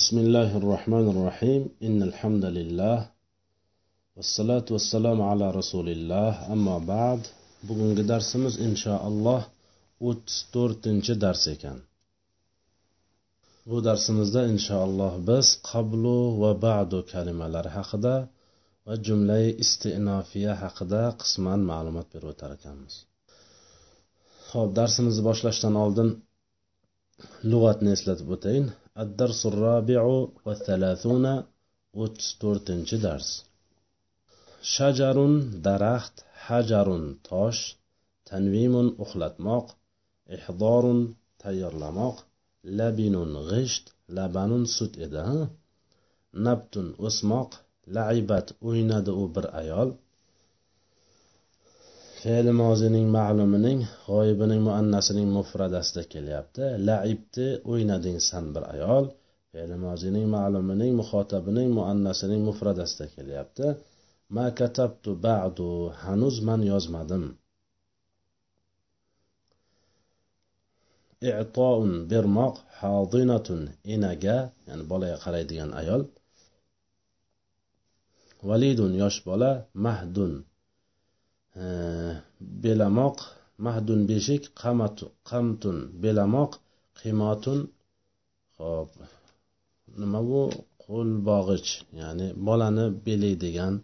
بسم الله الرحمن الرحيم إن الحمد لله والصلاة والسلام على رسول الله أما بعد bugungi darsimiz inshaalloh o'ttiz to'rtinchi dars ekan bu darsimizda inshaalloh biz qablu va ba'du kalimalari haqida va jumlai istinofiya haqida qisman ma'lumot berib o'tar ekanmiz ho'p darsimizni boshlashdan oldin lug'atni eslatib o'tayin الدرس الرابع والثلاثون وتستورتنج درس؟ شجر درخت حجر تاش تنويم أخلتماق إحضار تيرلماق لبن غشت لبن سوت إده نبت أسماق لعبت أويناد أو بر أيال fe'li mozining ma'lumining g'oyibining muannasining mufradasida kelyapti. Laibni o'ynading san bir ayol. Fe'li mozining ma'lumining muxotabining muannasining mufradasida kelyapti. Ma katabtu ba'du hanuz man yozmadim. I'toun bermoq hodinatun enaga ya'ni bolaga qaraydigan ayol. Validun yosh bola mahdun. Belamoq mahdun beshik qamtun belamoq qimotun hop nima bu? Qo'lbog'ich ya'ni bolani belaydigan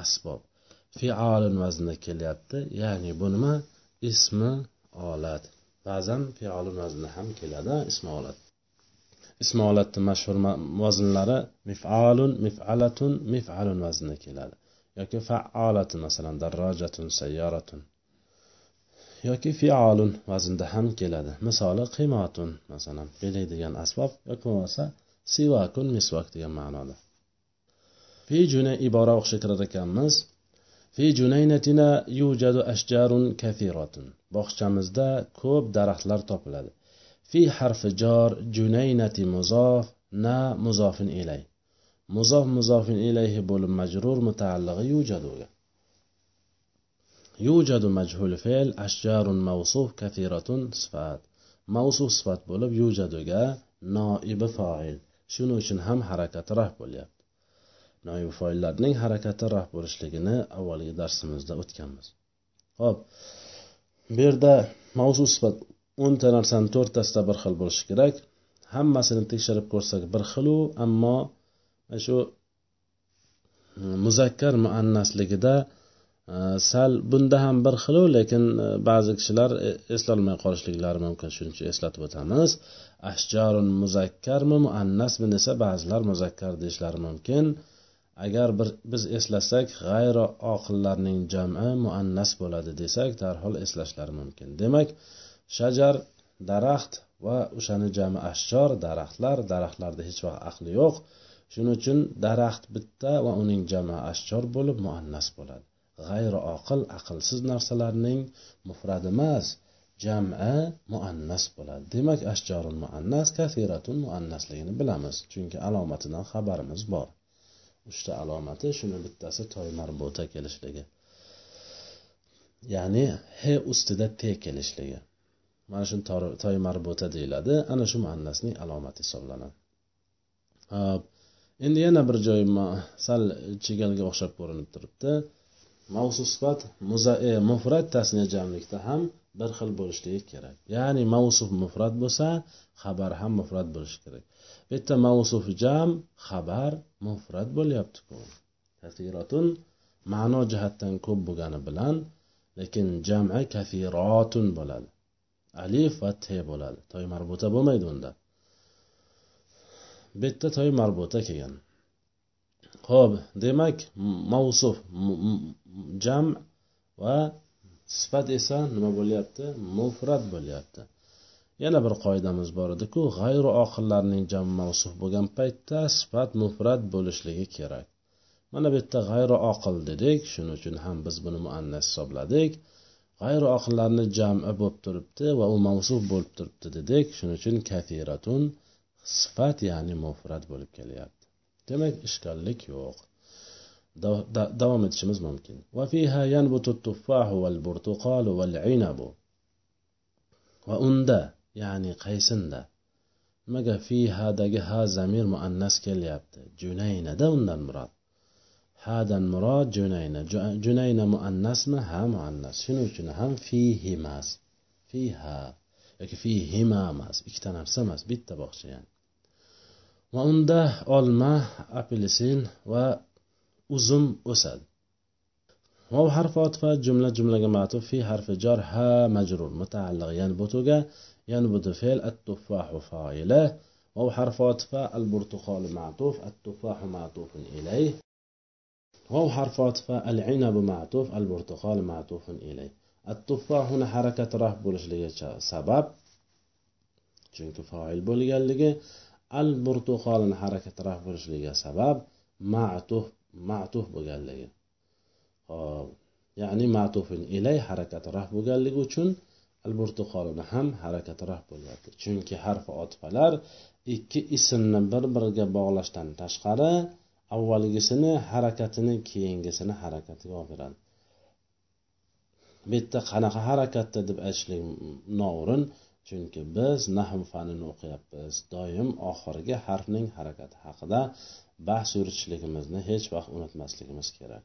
asbob. Fiolun vaznida kelyapti ya'ni bu nima? Ismi olat. Ba'zan fiolun vaznida ham keladi ismi olat. Ismi olatni mashhur vaznlari mifalun mifalatun mifalun vaznida keladi. Yoki faolatun masalan darrojatun sayyoratun. Yoki fiolun vaznda ham keladi. Misoli qiymotun masalan belaydigan asbob yoki bo'lmasa sivakun misvak degan ma'noda. Fi juna ibora o'qishga kirar ekanmiz. Fi junaynatina yujadu ashjarun kathiratun. Bog'chamizda ko'p daraxtlar topiladi. Fi harfi jor junaynati muzof na muzofin ilay. Muzof muzofin ilayhi bo'lib majrur mutaallig'i yujaduga yujadu majhul fe'l ashjarun mavsuf kathiratun sifat. Mavsuf sifat bo'lib yujaduga noibi foil. Shuning uchun ham harakati raf bo'lyapti. Noibi foillarning harakati raf bo'lishligini avvalgi darsimizda o'tganmiz. Ho'p bu yerda mavzu sifat o'nta narsani to'rttasida bir xil bo'lishi kerak. Hammasini tekshirib ko'rsak bir xilu ammo shu e, muzakkar muannasligida e, sal bunda ham bir xilu lekin e, ba'zi kishilar eslolmay qolishliklari mumkin. Shuning uchun eslatib o'tamiz. Ashjarun muzakkarmi muannasmi desa ba'zilar muzakkar deyishlari mumkin. Agar bir biz eslasak g'ayri oqillarning jami muannas bo'ladi desak darhol eslashlari mumkin. Demak shajar daraxt va o'shani jami ashjor daraxtlar daraxtlarda hech vaqt aqli yo'q. Shuning uchun daraxt bitta va uning jami ashchor bo'lib muannas bo'ladi. G'ayri oqil aqlsiz narsalarning mufradi emas jami muannas bo'ladi. Demak ashjorun muannas kasiratun muannasligini bilamiz chunki alomatidan xabarimiz bor. Uchta alomati shuni bittasi toy marbuta kelishligi. Ya'ni he ustida te kelishligi. Mana shu toy marbuta deyiladi. Ana shu muannasning alomati hisoblanadi. Endi yana bir joyi sal chigalga o'xshab ko'rinib turibdi. Mavsu sifat muzae mufrat tasniya jamlikda ham bir xil bo'lishligi kerak. Ya'ni mavsuf mufrat bo'lsa xabar ham mufrat bo'lishi kerak. Bu yerda mavsuf jam xabar mufrat bo'lyaptiku. Kasiratun ma'no jihatdan ko'p bo'lgani bilan lekin jami kafirotun bo'ladi. Alif va te bo'ladi. Toy marbuta bo'lmaydi unda bu yerda toy marbuta kelgan. Ho'p demak mavsuf jam va sifat esa nima bo'lyapti? Mufrat bo'lyapti. Yana bir qoidamiz bor ediku g'ayru oqillarning jam mavsuf bo'lgan paytda sifat mufrat bo'lishligi kerak. Mana bu yerda g'ayri oqil dedik shuning uchun ham biz buni muannas hisobladik. G'ayri oqillarni jami bo'lib turibdi va u mavsuf bo'lib turibdi dedik shuning uchun kafiratun sifat ya'ni mufrat bo'lib kelyapti. Demak ishkallik yo'q. Davom etishimiz mumkin. Va unda ya'ni qaysinda nimaga fihadagi ha zamir muannas kelyapti? Junaynada undan murod. Hadan murod junayna. Junayna muannasmi? Ha muannas. Shuning uchun ham fihi emas fiha. Yoki fihima emas ikkita narsa emas bitta bog'cha yani. va unda olma apelsin va uzum o'sadi واو حرف عطف جملة جملة جماعته في حرف جر ها مجرور متعلق ينبت ينبت فعل التفاح فاعله واو حرف عطف البرتقال معطوف التفاح معطوف إليه واو حرف عطف العنب معطوف البرتقال معطوف إليه التفاح هنا حركة راه bo'lishligi sabab chunki foil bo'lganligi al burtuqolini harakati raf bo'lishligiga sabab matuh matuh bo'lganligi. Hop ya'ni matufin ilay harakati raf bo'lganligi uchun al burtuqolini ham harakati raf bo'lyapti. Chunki harfi otifalar ikki ismni bir biriga bog'lashdan tashqari avvalgisini harakatini keyingisini harakatiga olib beradi bu yerda qanaqa harakatda deb aytishlik noo'rin chunki biz nahm fanini o'qiyapmiz. Doim oxirgi harfning harakati haqida bahs yuritishligimizni hech vaqt unutmasligimiz kerak.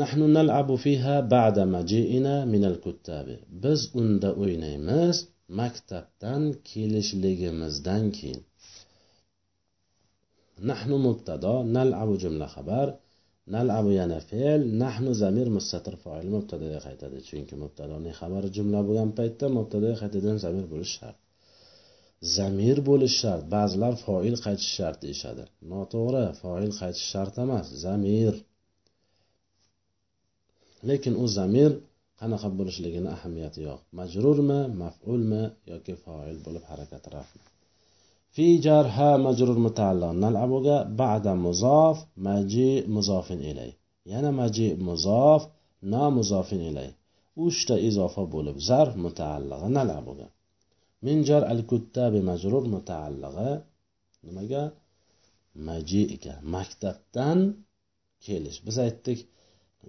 Nahnu nalabu fiha ba'da maji'ina minal kuttabi. Biz unda o'ynaymiz maktabdan kelishligimizdan keyin. Nahnu mubtado nalabu jumla xabar. Nalabu yana fe'l nahnu zamir mustatir foil mubtadaga qaytadi. Chunki mubtadoning xabari jumla bo'lgan paytda mubtadaga qaytadigan zamir bo'lishi shart. Zamir bo'lishi shart ba'zilar foil qaytishi shart deyishadi. Noto'g'ri foil qaytishi shart emas zamir. Lekin u zamir qanaqa bo'lishligini ahamiyati yo'q. Majrurmi maf'ulmi yoki foil bo'lib harakati rafmi? في جار ها مجرور متعلق نلعبها بعد مضاف مجيء مضاف إليه yana maji muzof na muzofin ilay uchta izofa bo'lib zarf mutaallig'i nalabuga min jar al kuttabi majrur mutaallig'i nimaga majiga maktabdan kelish biz aytdik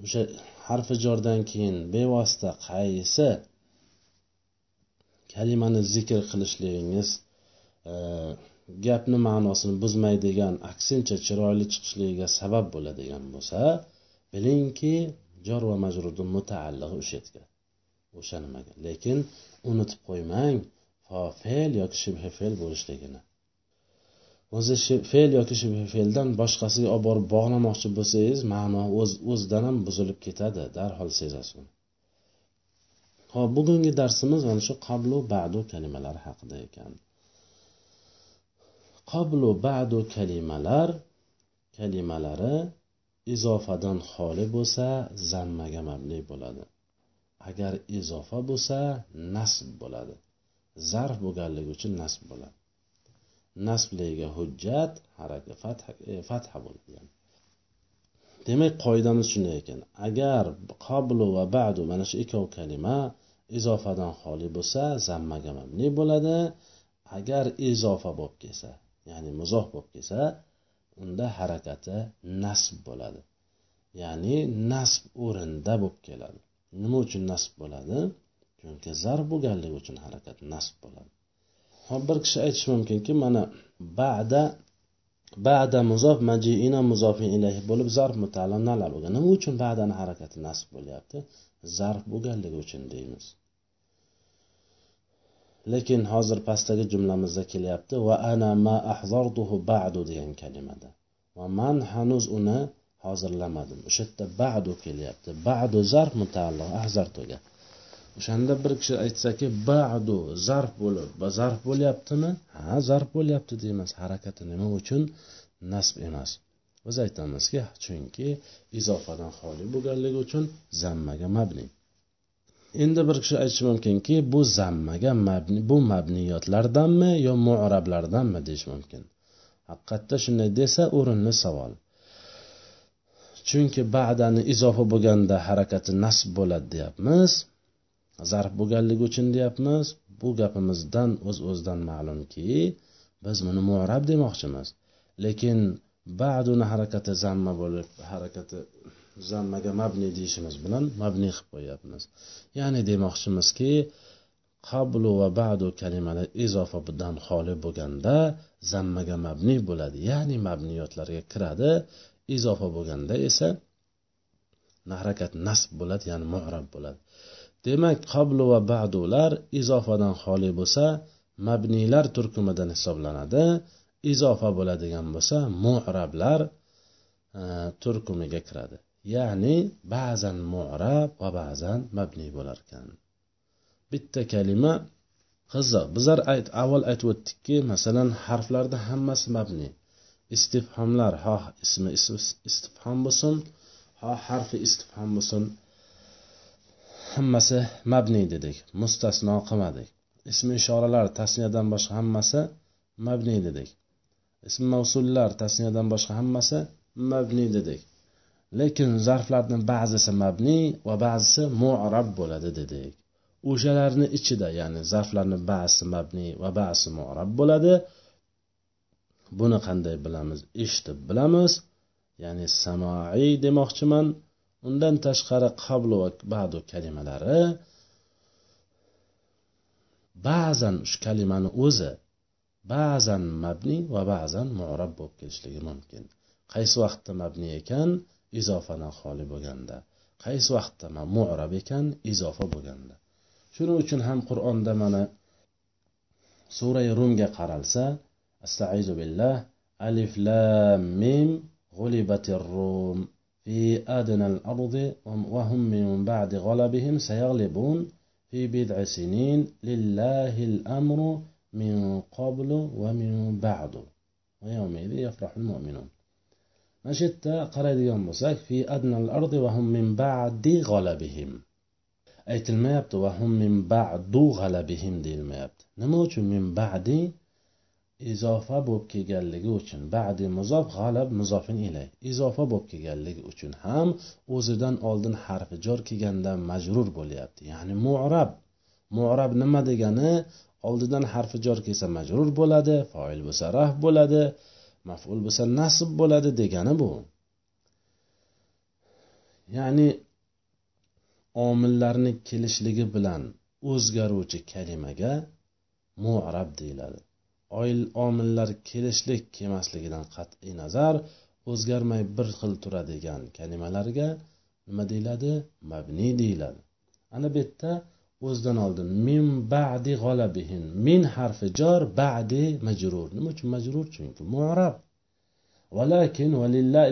o'sha harfi jordan keyin bevosita qaysi kalimani zikr qilishligingiz Э, gapni ma'nosini buzmaydigan aksincha chiroyli chiqishligiga sabab bo'ladigan bo'lsa bilingki jor va majrurni mutaallig'i o'sha yerga o'sha nimaga? Lekin unutib qo'ymang fe'l yoki shibhi fe'l bo'lishligini. O'zi fe'l yoki shibhi fe'ldan boshqasiga olib borib bog'lamoqchi bo'lsangiz ma'no o'z o'zidan ham buzilib ketadi darhol sezasiz uni. Hop bugungi darsimiz mana shu qablu ba'du kalimalari haqida ekan. Qablu ba'du kalimalar kalimalari izofadan xoli bo'lsa zammaga mabni bo'ladi. Agar izofa bo'lsa nasb bo'ladi. Zarf bo'lganligi uchun nasb bo'ladi. Nasbligiga hujjat haraka fatha e, bo'ladi demak qoidamiz shunday ekan. Agar qablu va ba'du mana shu ikkov kalima izofadan xoli bo'lsa zammaga mabni bo'ladi. Agar izofa bo'lib kelsa ya'ni muzoh bo'lib kelsa unda harakati nasb bo'ladi. Ya'ni nasb o'rinda bo'lib keladi. Nima uchun nasb bo'ladi? Chunki zar bo'lganligi uchun harakat nasb bo'ladi. Hop bir kishi aytishi mumkinki mana ba'da ba'da muzof majiina muzofin ilayhi bo'lib zarf mutala nala bo'lgan. Nima uchun ba'dani harakati nasb bo'lyapti? Zarf bo'lganligi uchun deymiz. Lekin hozir pastdagi jumlamizda kelyapti. Va ana ma ahzartuhu ba'du degan kalimada. Va man hanuz uni hozirlamadim. O'sha yerda ba'du kelyapti. Ba'du zarf mutaalliq ahzartuga o'shanda bir kishi aytsaki ba'du zarf bo'lib zarf bo'lyaptimi? Ha zarf bo'lyapti deymiz. Harakati nima uchun? Nasb emas. Biz aytamizki chunki izofadan xoli bo'lganligi uchun zammaga mabni. Endi bir kishi aytishi mumkinki bu zammaga mabni bu mabniyotlardanmi yo mu'rablardanmi deyish mumkin. Haqiqatda shunday desa o'rinli savol. Chunki ba'dani izofa bo'lganda harakati nasb bo'ladi deyapmiz zarf bo'lganligi uchun deyapmiz. Bu gapimizdan o'z uz o'zidan ma'lumki biz buni mu'rab demoqchimiz. Lekin ba'duni harakati zamma bo'lib harakati zammaga mabni deyishimiz bilan mabni qilib qo'yyapmiz. Ya'ni demoqchimizki qablu va ba'du kalimalar izofadan xoli bo'lganda zammaga mabni bo'ladi. Ya'ni mabniyotlarga kiradi. Izofa bo'lganda esa harakat nasb bo'ladi ya'ni murab bo'ladi. Demak qablu va ba'dular izofadan xoli bo'lsa mabniylar turkumidan hisoblanadi. Izofa bo'ladigan bo'lsa mu'rablar e, turkumiga kiradi. Ya'ni ba'zan mu'rab va ba'zan mabni bo'lar ekan bitta kalima qiziq bizlar ayt avval aytib o'tdikki masalan harflarni hammasi mabni. Istifhomlar ho ismi istifhom bo'lsin ho harfi istifhom bo'lsin hammasi mabni dedik mustasno qilmadik. Ismi ishoralar tasniyadan boshqa hammasi mabni dedik. Ism mavsullar tasniyadan boshqa hammasi mabni dedik. Lekin zarflarni ba'zisi mabni va ba'zisi mu'rab bo'ladi dedik. O'shalarni ichida ya'ni zarflarni ba'zisi mabni va ba'zisi mu'rab bo'ladi. Buni qanday bilamiz? Eshitib bilamiz. Ya'ni samoiy demoqchiman. Undan tashqari qablu va ba'du kalimalari. Ba'zan shu kalimani o'zi ba'zan mabni va ba'zan mu'rab bo'lib kelishligi mumkin. Qaysi vaqtda mabni ekan? izofadan xoli bo'lganda. Qaysi vaqtda mana murab ekan izofa bo'lganda. Shuning uchun ham qur'onda mana surai rumga qaralsa astaizu billah alif lam mim g'ulibatir rum fi adnal ardi wa hum min ba'di ghalabihim sayaghlibun fi bid'i sinin lillahi al-amru min qablu wa min ba'du. Va yawma yafrahul mu'minun. Mana shu yerda qaraydigan bo'lsak fi adnal ardi va hum min ba'di g'alabihim. Aytilmayapti va hum min ba'du g'alabihim deyilmayapti. Nima uchun min ba'di? Izofa bo'lib kelganligi uchun. Ba'di muzof g'alab muzofin ilay. Izofa bo'lib kelganligi uchun ham o'zidan oldin harfi jor kelganda majrur bo'lyapti. Ya'ni mu'rab. Mu'rab nima degani? Oldidan harfi jor kelsa majrur bo'ladi foil bo'lsa raf bo'ladi. Maful bo'lsa nasib bo'ladi degani bu. Ya'ni omillarni kelishligi bilan o'zgaruvchi kalimaga mu'rab deyiladi. Oil omillar kelishlik kelmasligidan qat'iy nazar o'zgarmay bir xil turadigan kalimalarga nima deyiladi? Mabni deyiladi. Ana bu yerda o'zidan oldin. Min ba'di g'olabihin min harfi jor ba'di majrur. Nima uchun majrur? Chunki mu'rab. Valakin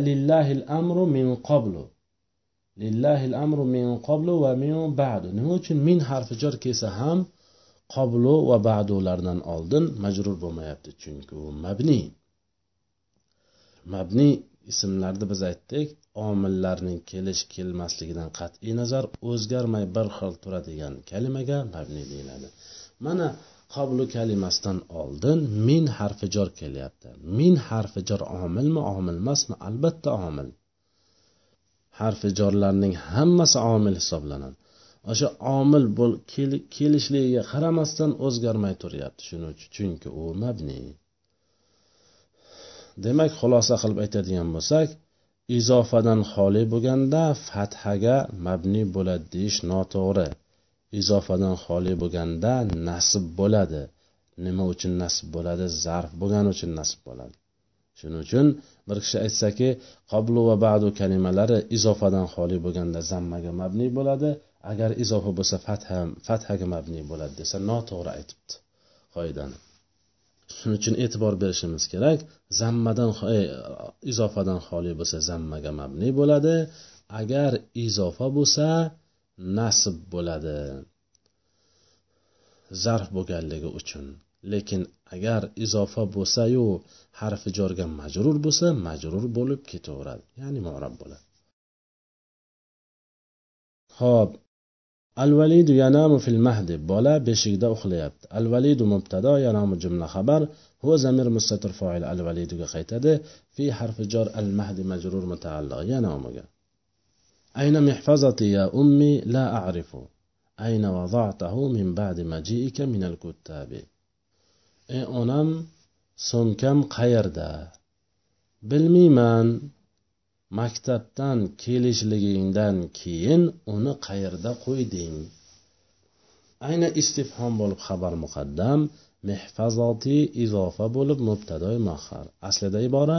lillahi amru min qablu. Lillahi amru min qablu va min ba'du. Nima uchun min harfi jor kelsa ham qoblu va ba'dulardan oldin majrur bo'lmayapti? Chunki u mabni. Mabni ismlarni biz aytdik. Omillarning kelish kelmasligidan qat'iy nazar o'zgarmay bir xil turadigan kalimaga mabni deyiladi. Mana qoblu kalimasidan oldin min harfi jor kelyapti. Min harfi jor omilmi omil emasmi albatta omil. Harfi jorlarning hammasi omil hisoblanadi. O'sha omil kelishligiga qaramasdan o'zgarmay turyapti. Shuning uchun chunki u mabni. Demak xulosa qilib aytadigan bo'lsak izofadan xoli bo'lganda fathaga mabni bo'ladi deyish noto'g'ri. Izofadan xoli bo'lganda nasb bo'ladi. Nima uchun nasb bo'ladi? Zarf bo'lgani uchun nasb bo'ladi. Shuning uchun bir kishi aytsaki qoblu va ba'du kalimalari izofadan xoli bo'lganda zammaga mabni bo'ladi. Agar izofa bo'lsa fatha fathaga mabni bo'ladi desa noto'g'ri aytibdi. Qoidani. Shuning uchun e'tibor berishimiz kerak. Zammadan e, izofadan xoli bo'lsa zammaga mabni bo'ladi. Agar izofa bo'lsa nasb bo'ladi. Zarf bo'lganligi uchun. Lekin agar izofa bo'lsayu harfi jorga majrur bo'lsa majrur bo'lib ketaveradi. Ya'ni murab bo'ladi. Ho'p الوليد ينام في المهد. بولا بشيك ده أخليبت الوليد مبتدا ينام جملة خبر. هو زمير مستتر فاعل الوليد قيتده. في حرف جر المهد مجرور متعلق. ينام أين محفظتي يا أمي؟ لا أعرف. أين وضعته من بعد مجيئك من الكتاب؟ إي أنام سمكم قيردا بالميمان. maktabdan kelishligingdan keyin uni qayerda qo'yding ayni istifhom bo'lib xabar muqaddam mehfazoti izofa bo'lib mubtadoy mahar aslida ibora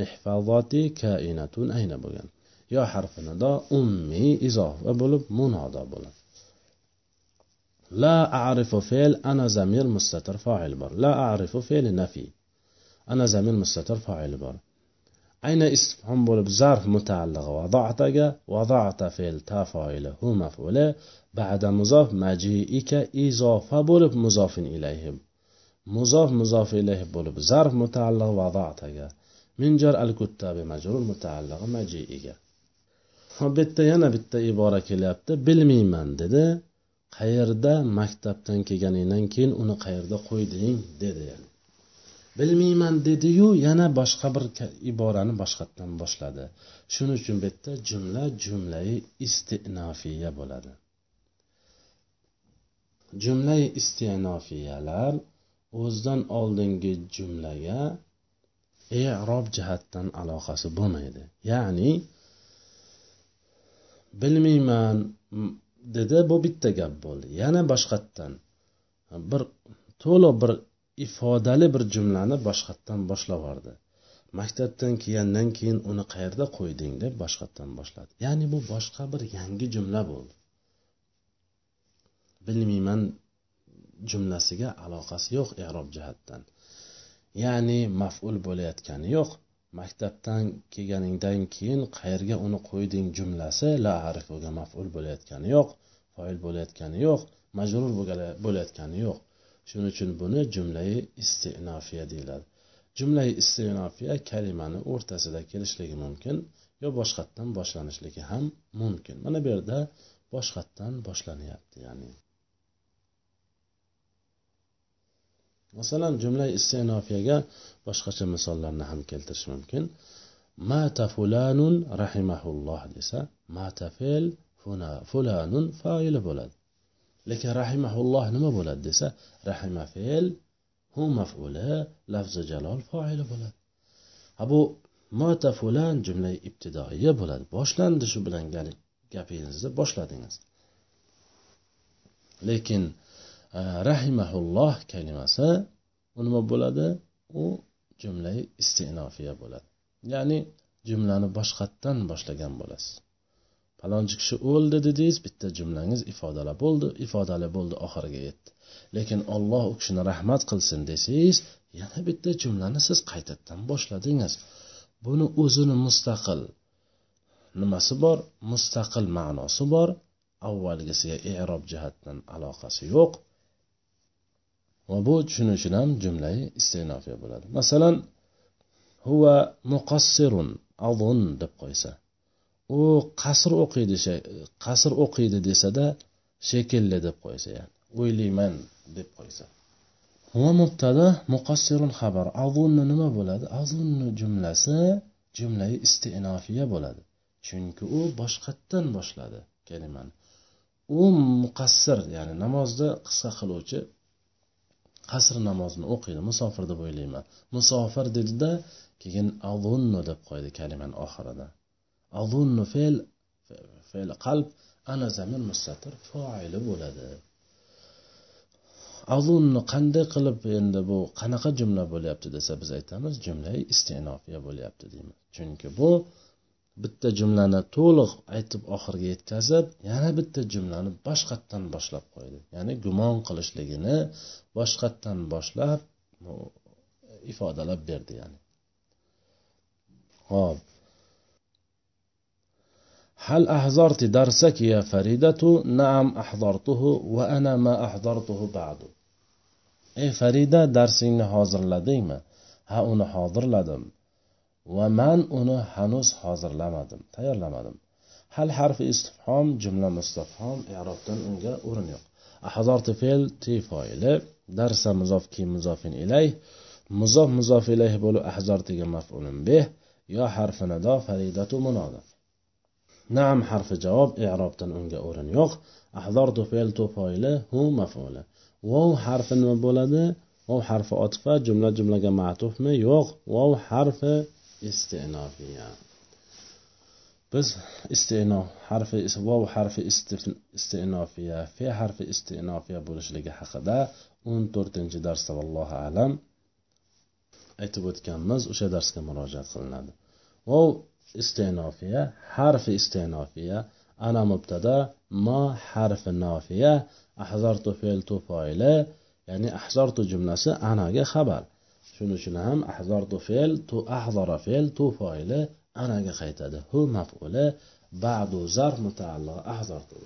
mehfazoti kainatun ayna bo'lgan yo harfi nido ummiy izofa bo'lib munodo bo'ladi لا أعرف فعل أنا زمير مستتر فاعل بر لا أعرف فعل نفي أنا زمير مستتر فاعل بر ayna istifhom bo'lib zarf mutaalliqi vadataga vadata fe'l tafoili hu maf'uli ba'da muzof majiika izofa bo'lib muzofin ilayhi muzof muzof ilayhi bo'lib zarf mutaalliq vadataga minjar al kuttabi majrur mutaalliq majiiga hop bitta yana bitta ibora kelyapti bilmayman dedi. Qayerda maktabdan kelganingdan keyin uni qayerda qo'yding dedi bilmayman dediyu yana boshqa bir iborani boshqatdan boshladi. Shuning uchun bu yerda jumla jumlai istinofiya bo'ladi. Jumlai istinofiyalar o'zidan oldingi jumlaga erob jihatdan aloqasi bo'lmaydi. Ya'ni bilmayman dedi bu bitta gap bo'ldi. Yana boshqatdan bir to'liq bir ifodali bir jumlani boshqatdan boshlab maktabdan kelgandan keyin uni qayerda qo'yding deb boshqatdan boshladi. Ya'ni bu boshqa bir yangi jumla bo'ldi. Bilmayman jumlasiga aloqasi yo'q erob jihatdan ya'ni maful bo'layotgani yo'q. Maktabdan kelganingdan keyin qayerga uni qo'yding jumlasi la arifuga maful bo'layotgani yo'q foil bo'layotgani yo'q majrur bo'layotgani yo'q. Shuning uchun buni jumlai istinofiya deyiladi. Jumlai istinofiya kalimani o'rtasida kelishligi mumkin yo boshqatdan boshlanishligi ham mumkin. Mana bu yerda boshqatdan boshlanyapti ya'ni. Masalan jumla istinofiyaga boshqacha misollarni ham keltirish mumkin. Mata fulanun rahimahulloh desa mata fe'l fulanun foili bo'ladi. Lekin rahimahulloh nima bo'ladi desa rahima fe'l hu maf'uli lafzi jalol foili bo'ladi. Ha bu mota fulan jumla ibtidoiya bo'ladi. Boshlandi shu bilan gapingizni boshladingiz. Lekin e, rahimahulloh kalimasi u nima bo'ladi? U jumla istinofiya bo'ladi. Ya'ni jumlani boshqatdan boshlagan bo'lasiz. Palonchi kishi o'ldi dedingiz bitta jumlangiz ifodali bo'ldi ifodali bo'ldi oxiriga yetdi. Lekin olloh u kishini rahmat qilsin desangiz yana bitta jumlani siz qaytadan boshladingiz. Buni o'zini mustaqil nimasi bor? Mustaqil ma'nosi bor. Avvalgisiga erob jihatdan aloqasi yo'q. Va bu shuning uchun ham jumlai istinofiya bo'ladi. Masalan huva muqassirun avun deb qo'ysa. U qasr o'qiydi qasr o'qiydi desada shekilli deb qo'ysa yani o'ylayman deb qo'ysa. Va mubtada muqassirun xabar. Azunni nima bo'ladi? Azunni jumlasi jumlai istinofiya bo'ladi. Chunki u boshqatdan boshladi kalimani u muqassir ya'ni namozda qisqa qiluvchi qasr namozini o'qiydi. Musofir deb o'ylayman. Musofir dedida keyin azunnu deb qo'ydi kalimani oxirida. Azunnu fe'l fe'l qalb ana zamir mustatir foili bo'ladi azunnu qanday qilib endi bu qanaqa jumla bo'lyapti desa biz aytamiz jumla istinofiya bo'lyapti deymiz chunki bu bitta jumlani to'liq aytib oxiriga yetkazib yana bitta jumlani boshqatdan boshlab qo'ydi ya'ni gumon qilishligini boshqatdan boshlab ifodalab berdi ya'ni hop هل أحضرت درسك يا فريدة نعم أحضرته وأنا ما أحضرته بعد ey farida darsingni hozirladingmi ha uni hozirladim va man uni hanuz hozirlamadim tayyorlamadim hal harfi istifhom jumla mustafhom i'robdan unga o'rin yo'q ahzorti fe'l ti foili darsa muzof ki muzofin ilayh muzof muzof ilayh bo'lib ahzortiga maf'ulun bih yo harfi nido faridatu munoda naam harfi javob erobdan unga o'rin yo'q. Ahzortu fe'l tu hu maf'uli. Vov harfi nima bo'ladi? Vov harfi otifa jumla jumlaga ma'tufmi? Yo'q. Vov harfi istinofiya biz istinof harfi vov harfi istinofiya fe harfi istinofiya bo'lishligi haqida o'n to'rtinchi darsda vallohu alam. Aytib o'tganmiz o'sha darsga murojaat qilinadi. Vov istenofiya harfi istinofiya ana mubtada ma harfi nofiya ahzartu fe'l foili ya'ni ahzartu jumlasi anaga xabar. Shuning uchun ham ahzartu fe'l tu ahzara fe'l tu foili anaga qaytadi. Hu mafuli ba'du zarf mutaallo ahzartu.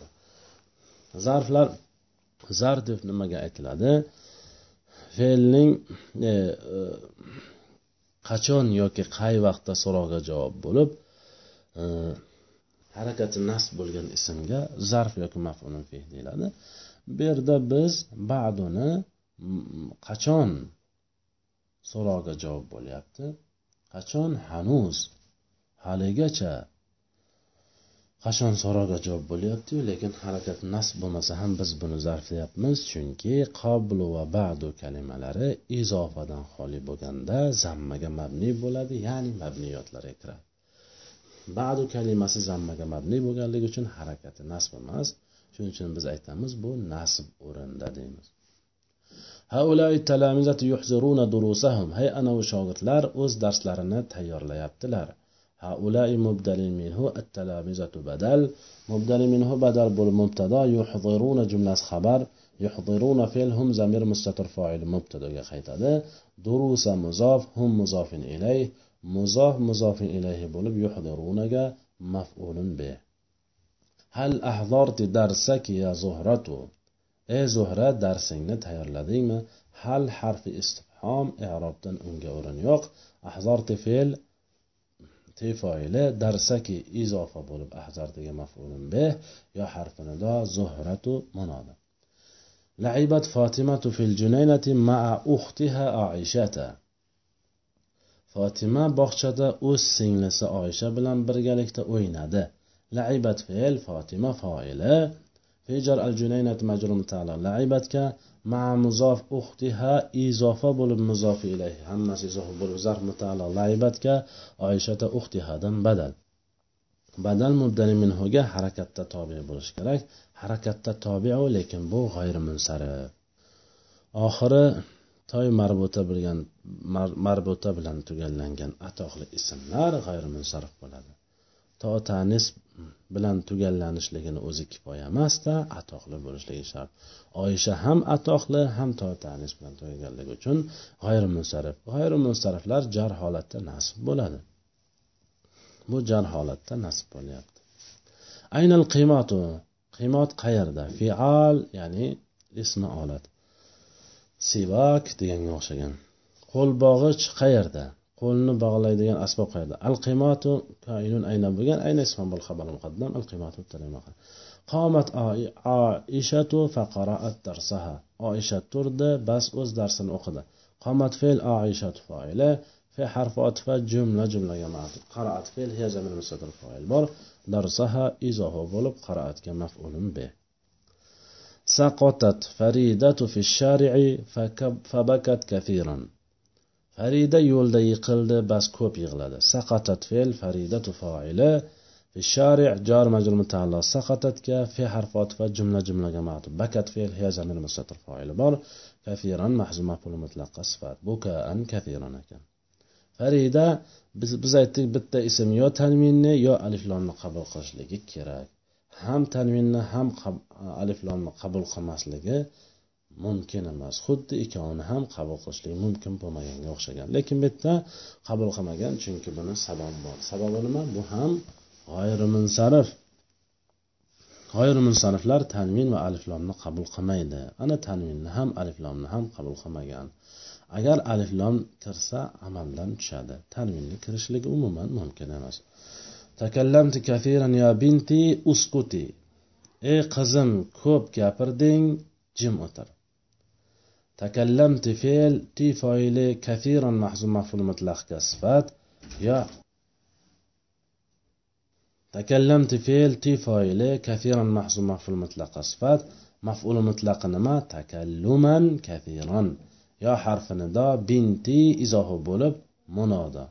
Zarflar zarf deb nimaga aytiladi? Fe'lning e, e, qachon yoki qay vaqtda so'roqqa javob bo'lib e, harakati nasb bo'lgan ismga zarf yoki mafulun fih deyiladi. Bu yerda biz baduni qachon so'roqqa javob bo'lyapti qachon hanuz haligacha qachon so'roqqa javob bo'lyaptiyu lekin harakat nasb bo'lmasa ham biz buni zarflayapmiz chunki qoblu va badu kalimalari izofadan xoli bo'lganda zammaga mabni bo'ladi ya'ni mabniyotlarga kiradi badu kalimasi zammaga mabni bo'lganligi uchun harakati nasb emas shuning uchun biz aytamiz bu nasb o'rinda deymiz. Hey anavi shogirdlar o'z darslarini tayyorlayaptilar. هؤلاء مبدل منه التلامذة بدل. مبدل منه بدل بالمبتدا يحضرون جملة خبر يحضرون فعل هم ضمير مستتر فاعل مبتدا qaytadi دروس مضاف هم مضاف إليه مضاف مضاف إليه bo'lib يحضرونga مفعول به. هل أحضرت درسك يا زهرة ey zuhra darsingni tayyorladingmi hal harfi istifhom i'robdan unga o'rin yo'q ahzorti fe'l tefoili darsaki izofa bo'lib ahzardagi mafulun bih yo harfi nido zuhratu munoda لعبت فاطمة في الجنينة مع أختها عائشة fotima bog'chada o'z singlisi oysha bilan birgalikda o'ynadi laibat fe'l fotima foili fejar al junaynat majrur mutala laibatga ma muzof uxtiha izofa bo'lib muzofi ilayhi. Hammasi izofa bo'lib zarf mutaala. Laibatga oishata uxtihadan badal. Badal muddani minhuga harakatda tobe bo'lishi kerak. Harakatda tobiu lekin bu g'ayri munsarif oxiri toy marbuta bilgan marbuta bilan tugallangan atoqli ismlar g'ayrimunsarif bo'ladi. To tanis bilan tugallanishligini o'zi kifoya emasda atoqli bo'lishligi shart. Oyisha ham atoqli ham totanis bilan tugaganligi uchun g'ayri munsarif jar holatda nasb bo'ladi. Bu jar holatda nasb bo'lyapti. Aynal qiymatu qiymot qayerda? Fial ya'ni ismi olat. Sivak deganga o'xshagan qo'lbog'ich qayerda? qo'lni bog'laydigan asbob qayerda al qimatu kainun ayna bo'lgan ayna ismon bo'l xabar muqaddam al qimatu qomat oishatu faqaraat darsaha oisha turdi bas o'z darsini o'qidi qomat fe'l oishatu foili fe harfi otfa jumla jumlaga ma'tuf qaraat fe'l hiya zamir mustatir foil bor darsaha izohu bo'lib qaraatga maf'ulun be سقطت فريدة في الشارع فبكت كثيرا farida yo'lda yiqildi bas ko'p yig'ladi. Saqatat fe'l faridatu foili shari jor majrur mutaallo saqatatga fe harfot otifa jumla jumlaga mat bakat fe'l hiya zamir mustatir foili bor. Kafiran mahzum maful mutlaqqa sifat. Bukaan kafiran ekan. Farida biz biz aytdik bitta ism yo tanvinni yo aliflonni qabul qilishligi kerak. Ham tanvinni ham aliflonni qabul qilmasligi mumkin emas. Xuddi ikkovini ham qabul qilishlik mumkin bo'lmaganga o'xshagan. Lekin bu yerda qabul qilmagan chunki buni sababi bor. Sababi nima? Bu ham g'oyrimunsarif g'oyrimunsariflar tanvin va aliflomni qabul qilmaydi. Ana tanvinni ham aliflomni ham qabul qilmagan. Agar aliflom kirsa amaldan tushadi. Tanvinni kirishligi umuman mumkin emas. Takallamti kafiran ya binti uskuti ey qizim ko'p gapirding jim o'tir. تكلمت فعل تي فاعل كثيرا محذوف مفعول مطلق كصفات يا. تكلمت فعل تي فاعل كثيرا محذوف مفعول مطلق صفات مفعول مطلق نما تكلما كثيرا. يا حرف ندا بنتي إضافة bo'lib munoda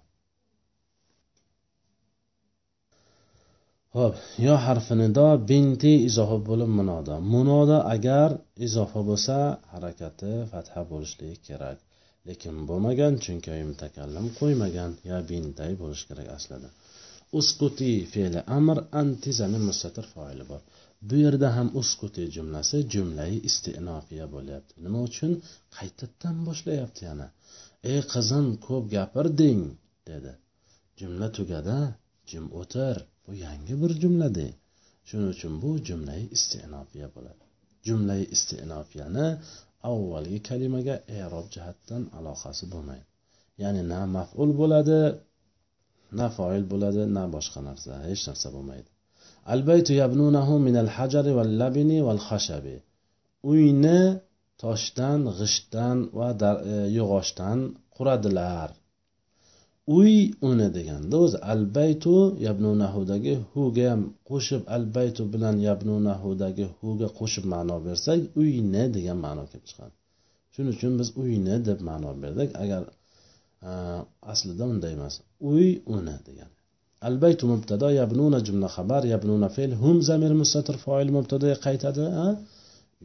ho'p yo harfi nido binti izofa bo'lib munoda munoda agar izofa bo'lsa harakati fatha bo'lishligi kerak. Lekin bo'lmagan chunki mutakallim qo'ymagan. Ya bintay bo'lishi kerak aslida. Usquti fe'li amr antizani mustatir foili bor. Bu yerda ham usquti jumlasi jumlai istinofiya bo'lyapti. Nima uchun? Qaytadan boshlayapti yana? Ey qizim ko'p gapirding dedi. Jumla tugadi jim o'tir. Bu yangi bir jumlada shuning uchun bu jumlai istinofiya bo'ladi. Jumlai istinofiyani avvalgi kalimaga erob jihatdan aloqasi bo'lmaydi. Ya'ni na maful bo'ladi na foil bo'ladi na boshqa narsa hech narsa bo'lmaydi. Albaytu yabnunahu minal hajari val labini val xashabi uyni toshdan g'ishtdan va e, yog'ochdan quradilar. Uy uni deganda o'zi albaytu yabnunahudagi huga ham qo'shib albaytu bilan yabnu nahudagi huga qo'shib ma'no bersak uyni degan ma'no kelib chiqadi. Shuning uchun biz uyni deb ma'no berdik. Agar e, aslida unday emas uy uni degan albaytu mubtado yabnuna jumla xabar yabnuna fe'l hum zamir mustatir foil mubtadoga qaytadi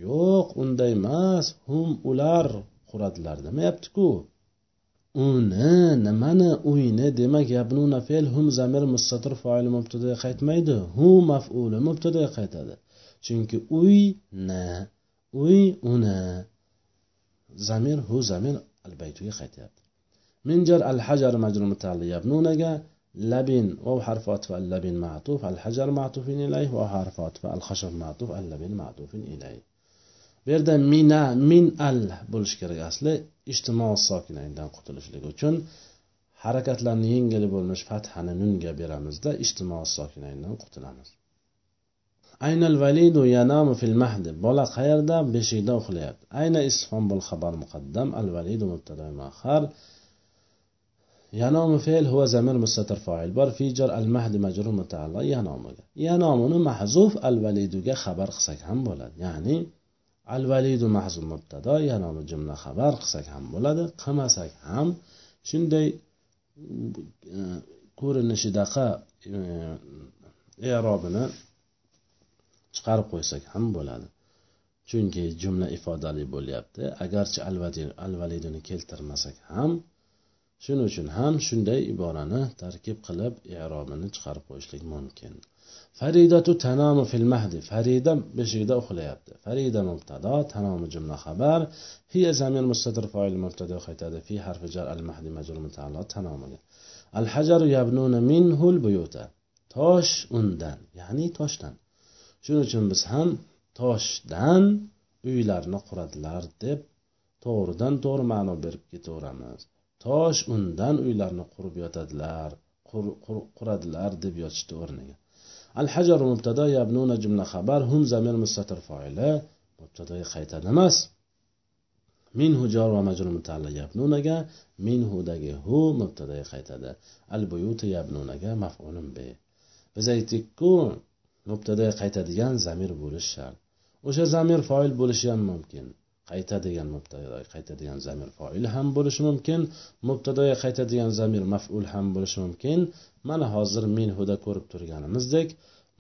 yo'q unday emas. Hum ular quradilar demayaptiku. uni nimani uyni demak yabluna fe'l hum zamir mustatir foili mubtadaga qaytmaydi. Hu maf'uli mubtadaga qaytadi. Chunki uy na uy uni zamir hu zamir al baytuga qaytyapti. Minjar al hajar majrur mutaalli yabnunaga labin vav harfi atfa al labin ma'tuf al hajar ma'tufin ilayh vav harfi atfa al hashar ma'tuf al labin ma'tufin ilayh. Bu yerda mina min al bo'lishi kerak asli. ijtimoiy sokinangdan qutulishlik uchun harakatlarni yengil bo'lmish fathani nunga beramizda ijtimoiy sokinangdan qutulamiz aynal validu yanamu fil mahdi bola qayerda beshikda uxlayapti ayna istifhom bul xabar muqaddam al validu mubtada muaxar ينام فعل هو زمير مستتر فاعل بار في جر المهد مجرور متعلق ينام ينامuni mahzuf al validuga xabar qilsak ham bo'ladi ya'ni al validu mahzum mubtado yanomi jumla xabar qilsak ham bo'ladi qilmasak ham shunday e, ko'rinishidaqa e, erobini chiqarib qo'ysak ham bo'ladi. Chunki jumla ifodali bo'lyapti agarchi al validini keltirmasak ham shuning uchun ham shunday iborani tarkib qilib erobini chiqarib qo'yishlik mumkin. Faridatu tanamu fil mahdi. Farida beshikda uxlayapti. Farida mubtado tanamu jumla xabar. Hiya zamir mustatir foil mubtado qaytadi. Fi harfi jar al mahdi majrur mutaallo tanomiga al hajaru yabnuna minhul buyuta. Tosh undan ya'ni toshdan. Shuning uchun biz ham toshdan uylarni quradilar deb to'g'ridan to'g'ri ma'no berib ketaveramiz. Tosh undan uylarni qurib yotadilar quradilar deb yotishdi o'rniga. Al hajar mubtado yabnuna jumla xabar hum zamir mustatir foili mubtadoga qaytadi emas. Minhu jor va majrur mutalla yabnunaga minhudagi hu mubtadoga qaytadi al buyuti yabnunaga maf'ulun bi. Biz aytdikku mubtadoga qaytadigan zamir bo'lishi shart. O'sha zamir foil bo'lishi ham mumkin. Qayta qaytadigan mubtadoga qaytadigan zamir foil ham bo'lishi mumkin mubtadoga qaytadigan zamir maful ham bo'lishi mumkin. Mana hozir minhuda ko'rib turganimizdek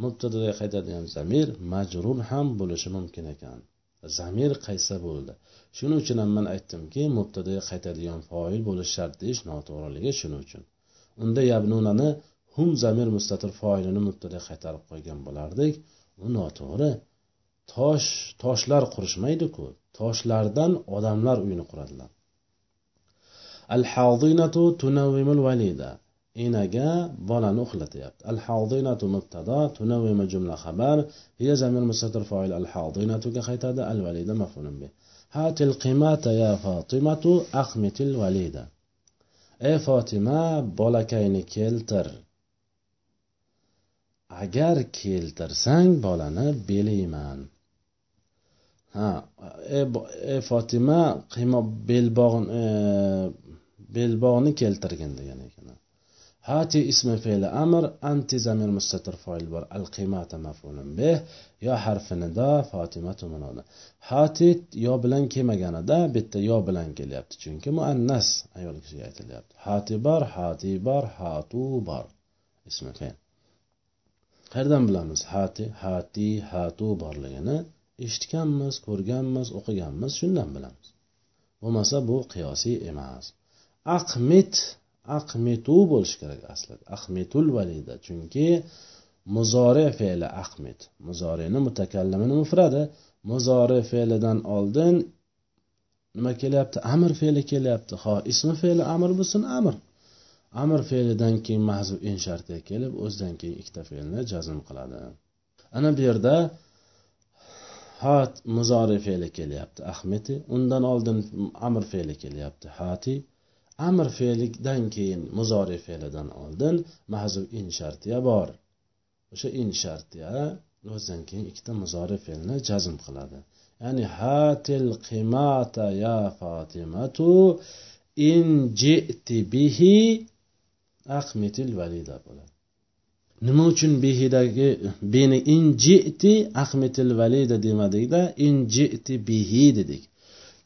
mubtadoga qaytadigan zamir majrur ham bo'lishi mumkin ekan. Zamir qaysa bo'ldi? Shuning uchun ham man aytdimki mubtadoga qaytadigan foil bo'lishi shart deyish noto'g'riligi shuning uchun. Unda yabnunani hum zamir mustatir foilini mubtada qaytarib qo'ygan bo'lardik. U noto'g'ri. Tosh toshlar qurishmaydiku. Toshlardan odamlar uyini quradilar. Al hadinatu tunavvimul valida enaga bolani uxlatyapti. Al hadinatu mubtado tunavvima jumla xabar. Hiya zamir mustatir foil al hadinatuga qaytadi al valida maf'ulun bi hatil qimata ya fatimatu aqmitil valida ey fotima bolakayni keltir. Agar keltirsang bolani beliyman ha ey e fotima qiymo belbog'ni e, belbog'ni keltirgin degan ekan. Hati ismi fe'li amr anti zamir mustatir foil bor. Al qimata maf'ulun bih yo harfi nido fotimatu munoda hati yo bilan kelmaganida bitta yo bilan kelyapti. Chunki muannas ayol kishiga aytilyapti. Hati bor hati bor hatu bor. Ismi fe'l. Qayerdan bilamiz? Hati hati hatu borligini? Eshitganmiz ko'rganmiz o'qiganmiz shundan bilamiz. Bo'lmasa bu qiyosiy emas. Aqmit aqmitu bo'lishi kerak aslida. Aqmitul valida. Chunki muzore fe'li aqmit muzorini mutakallimini mufradi. Muzori fe'lidan oldin nima kelyapti? Amr fe'li kelyapti. Ho ismi fe'li amr bo'lsin amr. Amr fe'lidan keyin mahzu in shartiga kelib o'zidan keyin ikkita fe'lni jazm qiladi. Ana bu yerda hat muzori fe'li kelyapti ahmeti. Undan oldin amr fe'li kelyapti hati. Amr fe'lidan keyin muzori fe'lidan oldin mahzub in shartiya bor. O'sha in shartiya o'zidan keyin ikkita muzori fe'lni jazm qiladi. Ya'ni hatil qimata ya fatimatu in ji'ti bihi aqmitil valida bo'ladi. Nima uchun bihidagi beni injiti ahmetil valida demadikda injiti bihi dedik.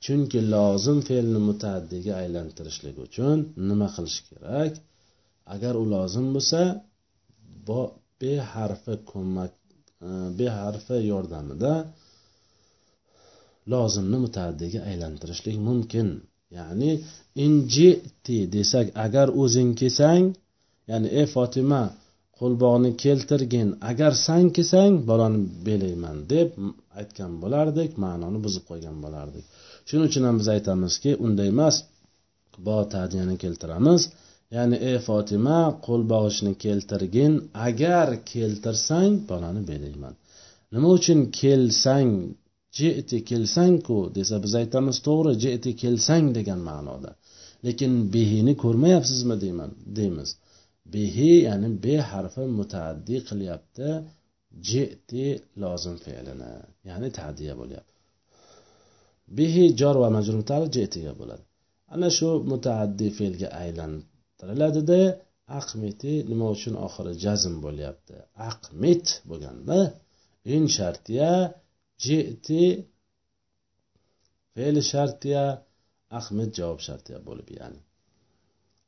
Chunki lozim fe'lni mutaaddiga aylantirishlik uchun nima qilish kerak? Agar u lozim bo'lsa be harfi ko'mak e, be harfi yordamida lozimni mutaaddiga aylantirishlik mumkin. Ya'ni injiti desak agar o'zing kelsang ya'ni ey fotima qo'lbog'ni keltirgin. Agar san kelsang bolani belayman deb aytgan bo'lardik ma'noni buzib qo'ygan bo'lardik. Shuning uchun ham biz aytamizki unday emas bo tadiyani keltiramiz. Ya'ni ey fotima qo'lbog'ichni keltirgin. Agar keltirsang bolani belayman. Nima uchun kelsang jeti kelsangku desa biz aytamiz to'g'ri jeti kelsang degan ma'noda. Lekin behini ko'rmayapsizmi deyman deymiz. Behi ya'ni be harfi mutaaddi qilyapti. Jeti lozim fe'lini ya'ni tadiya bo'lyapti. Bihi jor va majrur jetiga bo'ladi. Ana shu mutaaddi fe'lga aylantiriladida aqmiti nima uchun oxiri jazm bo'lyapti? Aqmit bo'lganda in shartiya jeti fe'li shartiya ahmid javob shartiya bo'lib ya'ni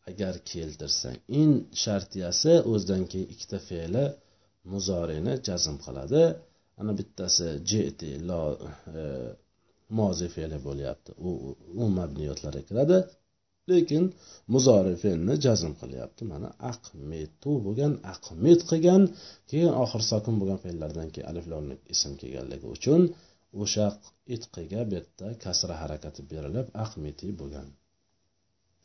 agar keltirsang. In shartiyasi o'zidan keyin ikkita fe'li muzorini jazm qiladi. Ana bittasi jeti lo e, mozi fe'li bo'lyapti. U u mabniyotlarga kiradi. Lekin muzori fe'lni jazm qilyapti. Mana aqmitu bo'lgan aqmit qilgan keyin oxir sokin bo'lgan fe'llardan keyin alif lomlik ism kelganligi uchun o'sha itqiga bu yerda kasra harakati berilib aqmiti bo'lgan.